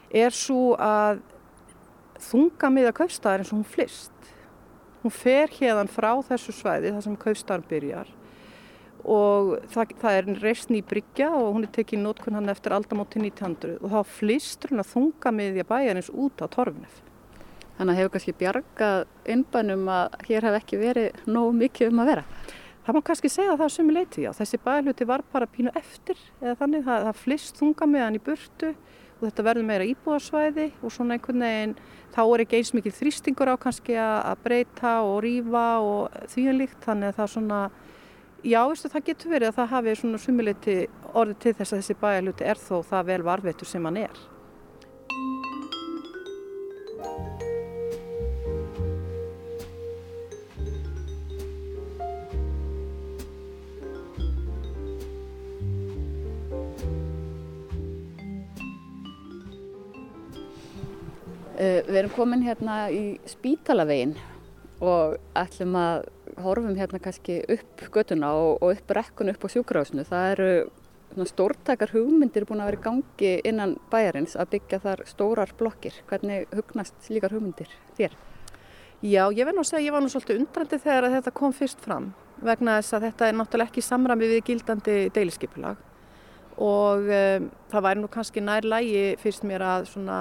er svo að þunga miða kaufstæðar eins og hún flist hún fer hérðan frá þessu svæði þar sem kaufstæðar byrjar og það, það er reysn í Bryggja og hún er tekið nótkunn hann eftir aldamóti 1900 og þá flistur hún að þunga miðja bæjarins út á torfnef Þannig að hefur kannski bjargað innbænum að hér hef ekki verið nóg mikið um að vera Það má kannski segja það sem við leiti á. Þessi bæluti var bara pínu eftir eða þannig það, það flist þunga með hann í burtu og þetta verður meira íbúðarsvæði og svona einhvern veginn þá er ekki eins mikið þrýstingur á kannski að breyta og rýfa og því en líkt þannig að það svona já veistu það getur verið að það hafi svona sumuleiti orðið til þess að þessi bæluti er þó það vel varveitur sem hann er. Komin hérna í Spítalavegin og ætlum að horfum hérna kannski upp göttuna og, og upp rekkun upp á sjúkrásinu. Það eru stórtækar hugmyndir búin að vera í gangi innan bæjarins að byggja þar stórar blokkir. Hvernig hugnast líkar hugmyndir þér? Já, ég verð nú að segja að ég var nú svolítið undrandi þegar þetta kom fyrst fram vegna þess að þetta er náttúrulega ekki samrami við gildandi deiliskypulag og um, það væri nú kannski nær lægi fyrst mér að svona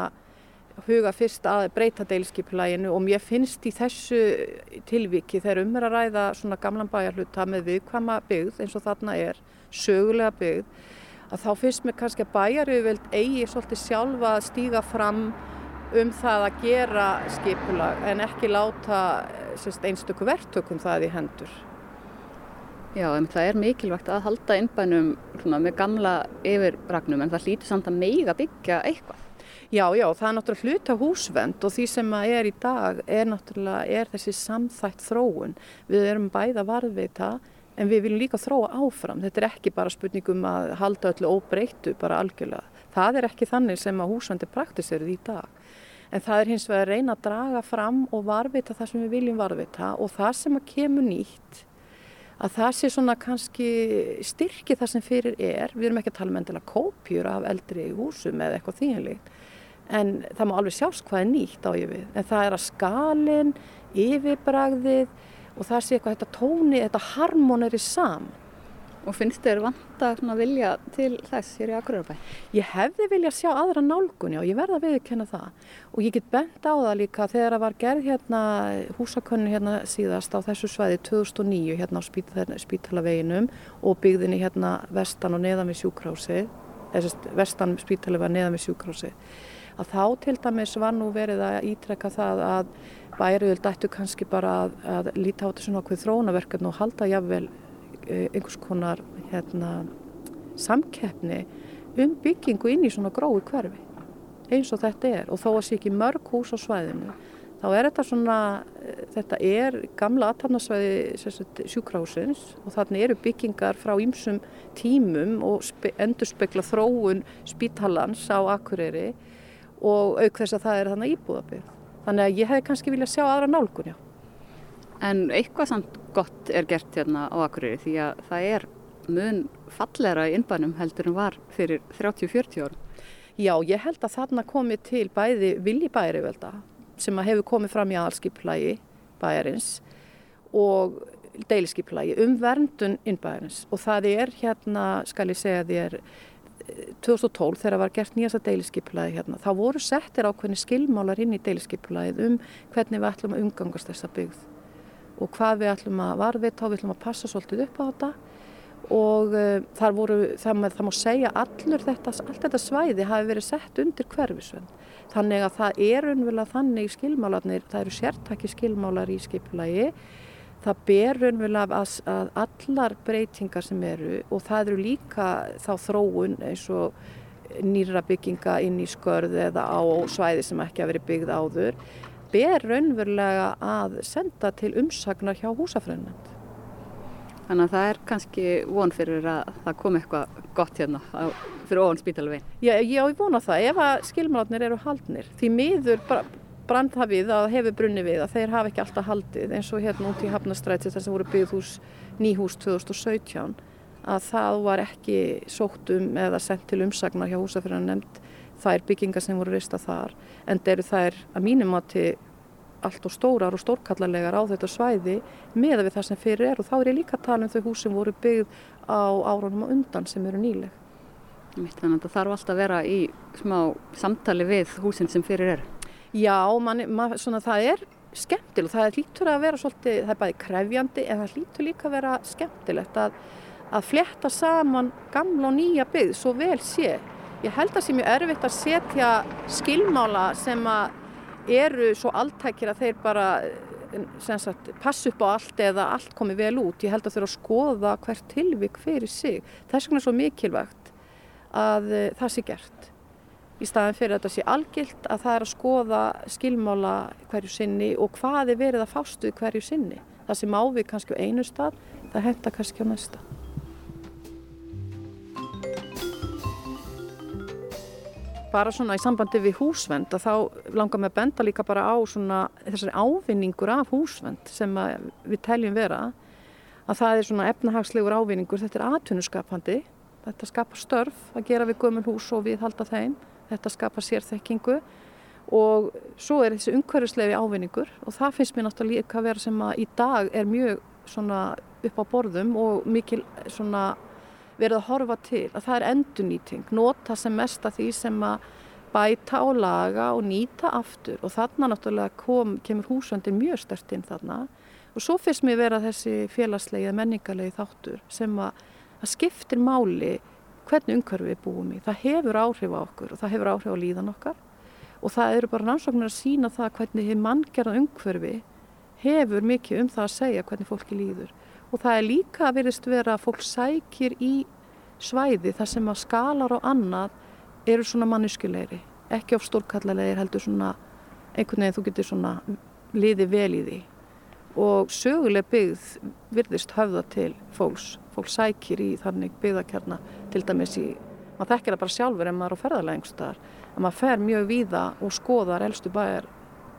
huga fyrst að breyta deilskiplæginu og mér finnst í þessu tilviki þegar um er að ræða svona gamlan bæjarhluta með viðkvama byggð eins og þarna er sögulega byggð að þá finnst mér kannski að bæjarauðveld eigi svolítið sjálfa að stíga fram um það að gera skipulag en ekki láta einstöku verktökum það í hendur. Já, en það er mikilvægt að halda innbænum með gamla yfirbragnum en það hlýtur samt að meiga byggja eitthvað. Já, já, það er náttúrulega hlut af húsvend og því sem er í dag er náttúrulega er þessi samþætt þróun. Við erum bæða varðveita en við viljum líka þróa áfram. Þetta er ekki bara spurningum að halda öllu óbreyttu bara algjörlega. Það er ekki þannig sem að húsvendi praktiseruð í dag. En það er hins vegar að reyna að draga fram og varðveita það sem við viljum varðveita og það sem að kemur nýtt að það sé svona kannski styrki það sem fyrir er. Við erum ekki að tala um endilega kópjur af eldri húsum eða eitthvað þýjanlíkt en það má alveg sjást hvað er nýtt á við. En það er að skalin, yfirbragðið og það sé eitthvað þetta tóni, þetta harmoneri saman Og finnst þér vanta vilja til þess hér í Akureyrbæ? Ég hefði vilja sjá aðra nálgunni og ég verða að viðkenna það. Og ég get bent á það líka þegar það var gerð hérna húsakönnu hérna síðast á þessu svæði 2009 hérna á spítalaveginum og byggðinni hérna vestan og neðan við sjúkrási, vestan spítalega neðan við sjúkrási að þá til dæmis var nú verið að ítrekka það að bæriðul dættu kannski bara að, að líta á þessu nokkuð þrónaverkefni og halda jáfnvel eh, einhvers konar hérna, samkeppni um byggingu inn í svona grói hverfi eins og þetta er. Og þó að sé ekki mörg hús á svæðinu þá er þetta svona, eh, þetta er gamla aðtarnasvæði sjúkrahúsins og þannig eru byggingar frá ýmsum tímum og endur spekla þróun spítalans á Akureyri og auk þess að það er þannig íbúðabíð. Þannig að ég hef kannski viljað sjá aðra nálgun, já. En eitthvað samt gott er gert hérna á Akureyri því að það er mun fallera í innbænum heldur en var fyrir 30-40 árum. Já, ég held að þarna komi til bæði vilji bærivelda sem að hefur komið fram í aðalskiplægi bæjarins og deiliskiplægi um verndun innbæjarins og það er hérna, skal ég segja þér, 2012 þegar var gert nýjasta deiliskypulaði hérna, þá voru settir ákveðni skilmálar inn í deiliskypulaðið um hvernig við ætlum að umgangast þessa byggð og hvað við ætlum að varvita og við ætlum að passa svolítið upp á þetta og uh, þar voru, það, það má segja allur þetta, allt þetta svæði hafi verið sett undir hverfisvönd. Þannig að það er unverulega þannig skilmálarnir, það eru sértæki skilmálar í skipulagi, það ber unverulega að, að allar breytingar sem eru og það eru líka þá þróun eins og nýra bygginga inn í skörð eða á svæði sem ekki hafi verið byggð áður, ber unverulega að senda til umsagnar hjá húsafrænmend. Þannig að það er kannski von fyrir að það komi eitthvað gott hérna fyrir ofan spítalvegin. Já, ég vona það. Ef að skilmáðnir eru haldnir, því miður brand það við að hefur brunni við að þeir hafa ekki alltaf haldið eins og hérna út í Hafnastræti þar sem voru byggðhús nýhús 2017 að það var ekki sótt um eða sendt til umsagnar hjá húsafyrir nefnd þær byggingar sem voru reista þar en eru þær að mínum átti allt og stórar og stórkallarlegar á þetta svæði með við það sem fyrir er og þá er ég líka að tala um þau hús sem voru byggð á árunum á undan sem eru nýleg. Þannig að það þarf alltaf að vera í smá samtali við húsin sem fyrir er. Já, man, man, svona, það er skemmtilegt, það lítur að vera svolítið, það er bæði krefjandi en það lítur líka að vera skemmtilegt að, að fletta saman gamla og nýja byggð svo vel sé. Ég held að það sé mjög erfitt að setja skilmála sem eru svo alltækir að þeir bara sagt, passu upp á allt eða allt komi vel út. Ég held að þeir að skoða hvert tilvík fyrir sig. Þess vegna er svo mikilvægt að uh, það sé gert. Í staðin fyrir að þetta sé algilt að það er að skoða skilmála hverju sinni og hvað er verið að fástu hverju sinni. Það sem ávið kannski á einu stað, það henda kannski á næsta. bara svona í sambandi við húsvend að þá langar að benda líka bara á svona þessari ávinningur af húsvend sem við teljum vera að það er svona efnahagslegur ávinningur, þetta er atvinnuskapandi, þetta skapar störf að gera við gömul hús og við halda þeim, þetta skapar sérþekkingu. Og svo er þessi umhverjuslegi ávinningur og það finnst mér náttúrulega líka að vera sem að í dag er mjög svona upp á borðum og mikil svona verið að horfa til að það er endurnýting, nota sem mest að því sem að bæta og laga og nýta aftur. Og þarna náttúrulega kom, kemur húsvöndin mjög stert inn þarna. Og svo fyrst mér vera þessi félagslegi eða menningarlegi þáttur sem að, að skiptir máli hvernig umhverfið við búum í. Það hefur áhrif á okkur og það hefur áhrif á líðan okkar. Og það eru bara rannsóknir að sína það hvernig þið manngerðan umhverfi hefur mikið um það að segja hvernig fólki líður. Og það er líka að verðist vera að fólk sækir í svæði þar sem að skalar og annað eru svona manniskulegri ekki of stórkallarlegir heldur svona einhvern veginn þú getur svona liði vel í því. Og söguleg byggð virðist höfða til fólks fólk sækir í þannig byggðakjarna til dæmis í, maður þekkir það bara sjálfur en maður á ferðarlegingstar að maður fer mjög víða og skoðar elstu bæjar,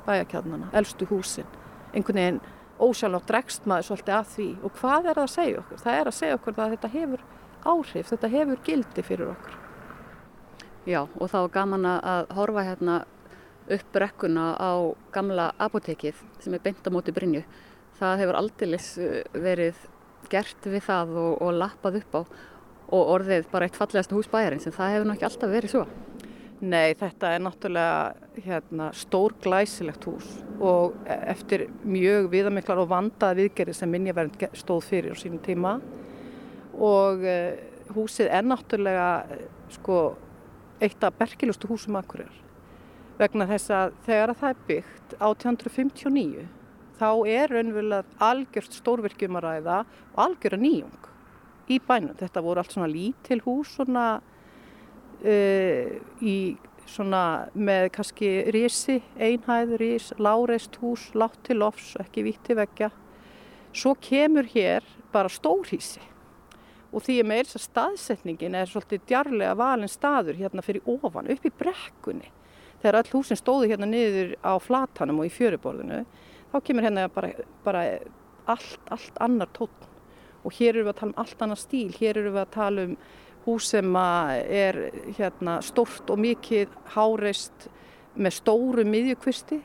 bæjarkjarnana, elstu húsin einhvern veginn ósjálfnátt dregst maður svolítið að því og hvað er það að segja okkur? Það er að segja okkur að þetta hefur áhrif, þetta hefur gildi fyrir okkur. Já og þá er gaman að horfa hérna upp brekkuna á gamla apotekið sem er beint á móti Brynju. Það hefur aldeilis uh, verið gert við það og, og lappað upp á og orðið bara eitt fallegast hús bæjarins en það hefur náttúrulega ekki alltaf verið svo. Nei, þetta er náttúrulega hérna, stór glæsilegt hús og eftir mjög viðamiklar og vandaði viðgerði sem minnjavernd stóð fyrir á sínum tíma og uh, húsið er náttúrulega sko, eitt af berkilustu húsum akkurir vegna þess að þegar að það er byggt 1859 þá er raunverulega algjörst stórvirkjum að ræða og algjör að nýjung í bænum. Þetta voru allt svona lítil hús svona uh, í svona með kannski risi, einhæð, ris, láreist hús, látt til lofs, ekki vítti veggja. Svo kemur hér bara stórhísi og því er þess að staðsetningin er svolítið djarlega valin staður hérna fyrir ofan, upp í brekkunni. Þegar all húsin stóðu hérna niður á flatanum og í fjöruborðinu, þá kemur hérna bara, bara allt, allt annar tótt. Og hér eru við að tala um allt annar stíl, hér eru við að tala um hús sem er hérna, stort og mikið háreist með stóru miðjukvisti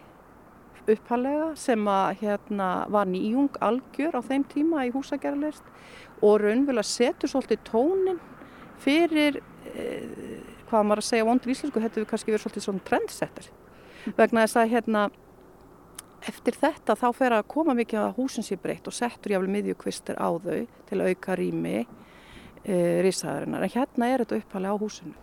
upphallega sem að, hérna, var nýjung algjör á þeim tíma í húsagerðarleist og raunverulega setur svolítið tónin fyrir hvað maður að segja vondur íslensku, þetta hefur kannski verið svolítið svona trendsetter vegna þess að hérna eftir þetta þá fer að koma mikið að húsin sé breytt og settur jáfnvel miðjukvistir á þau til að auka rými e, risaðarinnar en hérna er þetta upphalið á húsinu.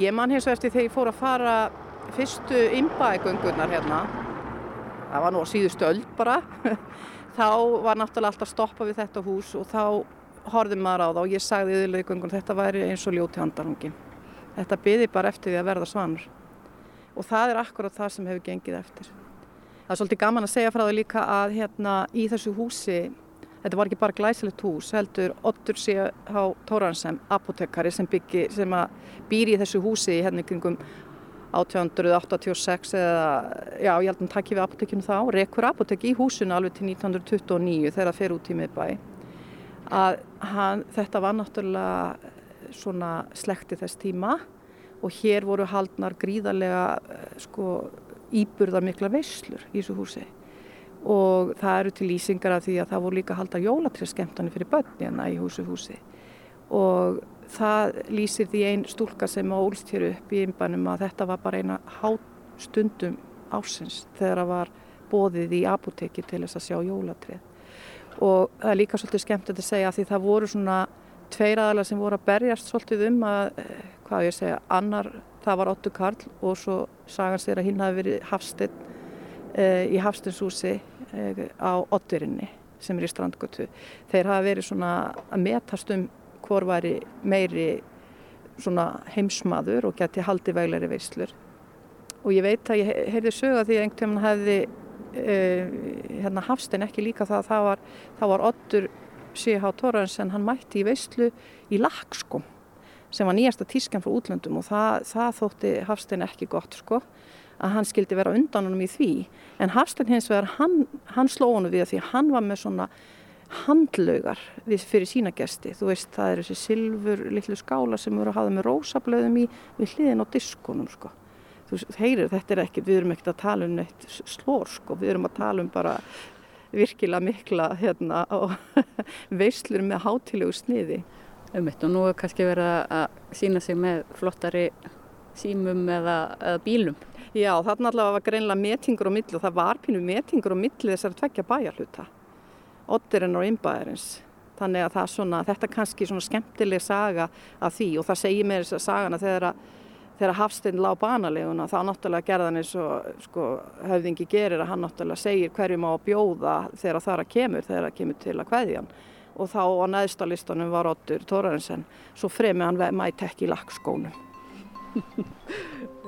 Ég man hins vegar eftir þegar ég fór að fara fyrstu innbægöngunar hérna, það var nú á síðustu öll bara, þá var náttúrulega alltaf stoppa við þetta hús og þá horfið maður á það og ég sagði yfirlega í göngun þetta væri eins og ljóti handarhungin. Þetta byði bara eftir því að verða svanur og það er akkurat það sem hefur gengið eftir. Það er svolítið gaman að segja frá það líka að hérna í þessu húsi, þetta var ekki bara glæsilegt hús, heldur Ottur C.H. Tóransem, apotekari sem, byggi, sem býr í þessu húsi hérna kringum 1886 eða, já ég held að hann takki við apotekinu þá, rekur apotek í húsinu alveg til 1929 þegar það fer út í miðbæi að hann, þetta var náttúrulega svona slekti þess tíma og hér voru haldnar gríðarlega eh, sko íburðar mikla veislur í þessu húsi. Og það eru til lýsingar af því að það voru líka að halda jólatrið fyrir börnina hérna í húsu húsi. Og það lýsir því einn stúlka sem ólst hér upp í ymbanum að þetta var bara eina hátstundum ásins þegar það var bóðið í apoteki til þess að sjá jólatrið og það er líka svolítið skemmt að segja því það voru svona tveir aðalega sem voru að berjast svolítið um að, eh, hvað ég segja, annar það var Otto Karl og svo sagans þeirra hinn hafi verið Hafstinn e, í Hafstinnshúsi e, á Otturinni sem er í Strandgötu. Þeir hafa verið svona að metast um hvor væri meiri svona heimsmaður og geti haldi vegleri veislur. Og ég veit að ég heyrði sögða því að einhvern veginn hefði hérna Hafstein ekki líka það að það var, það var Ottur C.H. Tórarensen, hann mætti í veistlu í Lagskom sem var nýjasta tískan frá útlöndum og það, það þótti Hafstein ekki gott sko að hann skildi vera undan honum í því. En Hafstein hins vegar hann, hann sló honum við því hann var með svona handlaugar fyrir sína gesti. Þú veist það er þessi silfur litlu skála sem voru að hafa með rósablöðum í við hliðin á diskonum sko þú heyrir þetta er ekki, við erum ekkert að tala um neitt slór sko, við erum að tala um bara virkilega mikla hérna og veislur með hátilegu sniði. Um mitt og nú er kannski verið að sína sig með flottari símum eða, eða bílum. Já, þarna allavega var greinlega metingur á milli og það var pínu metingur á milli þessar tveggja bæjarluta, Otterinn og Innbæðarins. Þannig að svona, þetta er kannski svona skemmtileg saga af því og það segir mér þess að sagana þegar að þegar Hafstein lág banaleguna þá náttúrulega gerðan eins og sko, höfðingi gerir að hann náttúrulega segir hverjum á að bjóða þegar það kemur, þegar það kemur til að kveðja hann. Og þá á neðstalistanum var Ottur Tórarensen svo fremi hann mæti ekki í lakkskónum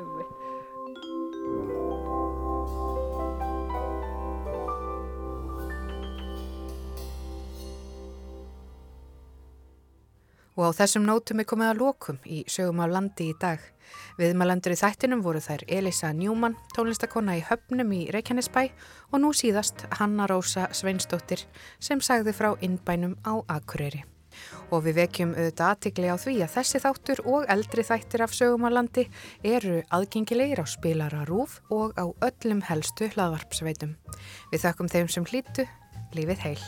Og á þessum nótum er komið að lokum í sögum á landi í dag. Viðmælendur í þættinum voru þær Elisa Njúmann, tónlistakonna í Höfnum í Reykjanesbæ og nú síðast Hanna Rósa Sveinsdóttir sem sagði frá innbænum á Akureyri. Og við vekjum auðvitað aðtikli á því að þessi þáttur og eldri þættir af sögum á landi eru aðgengilegir á spilara rúf og á öllum helstu hlaðvarpsveitum. Við þakkum þeim sem hlýtu, lífið heil.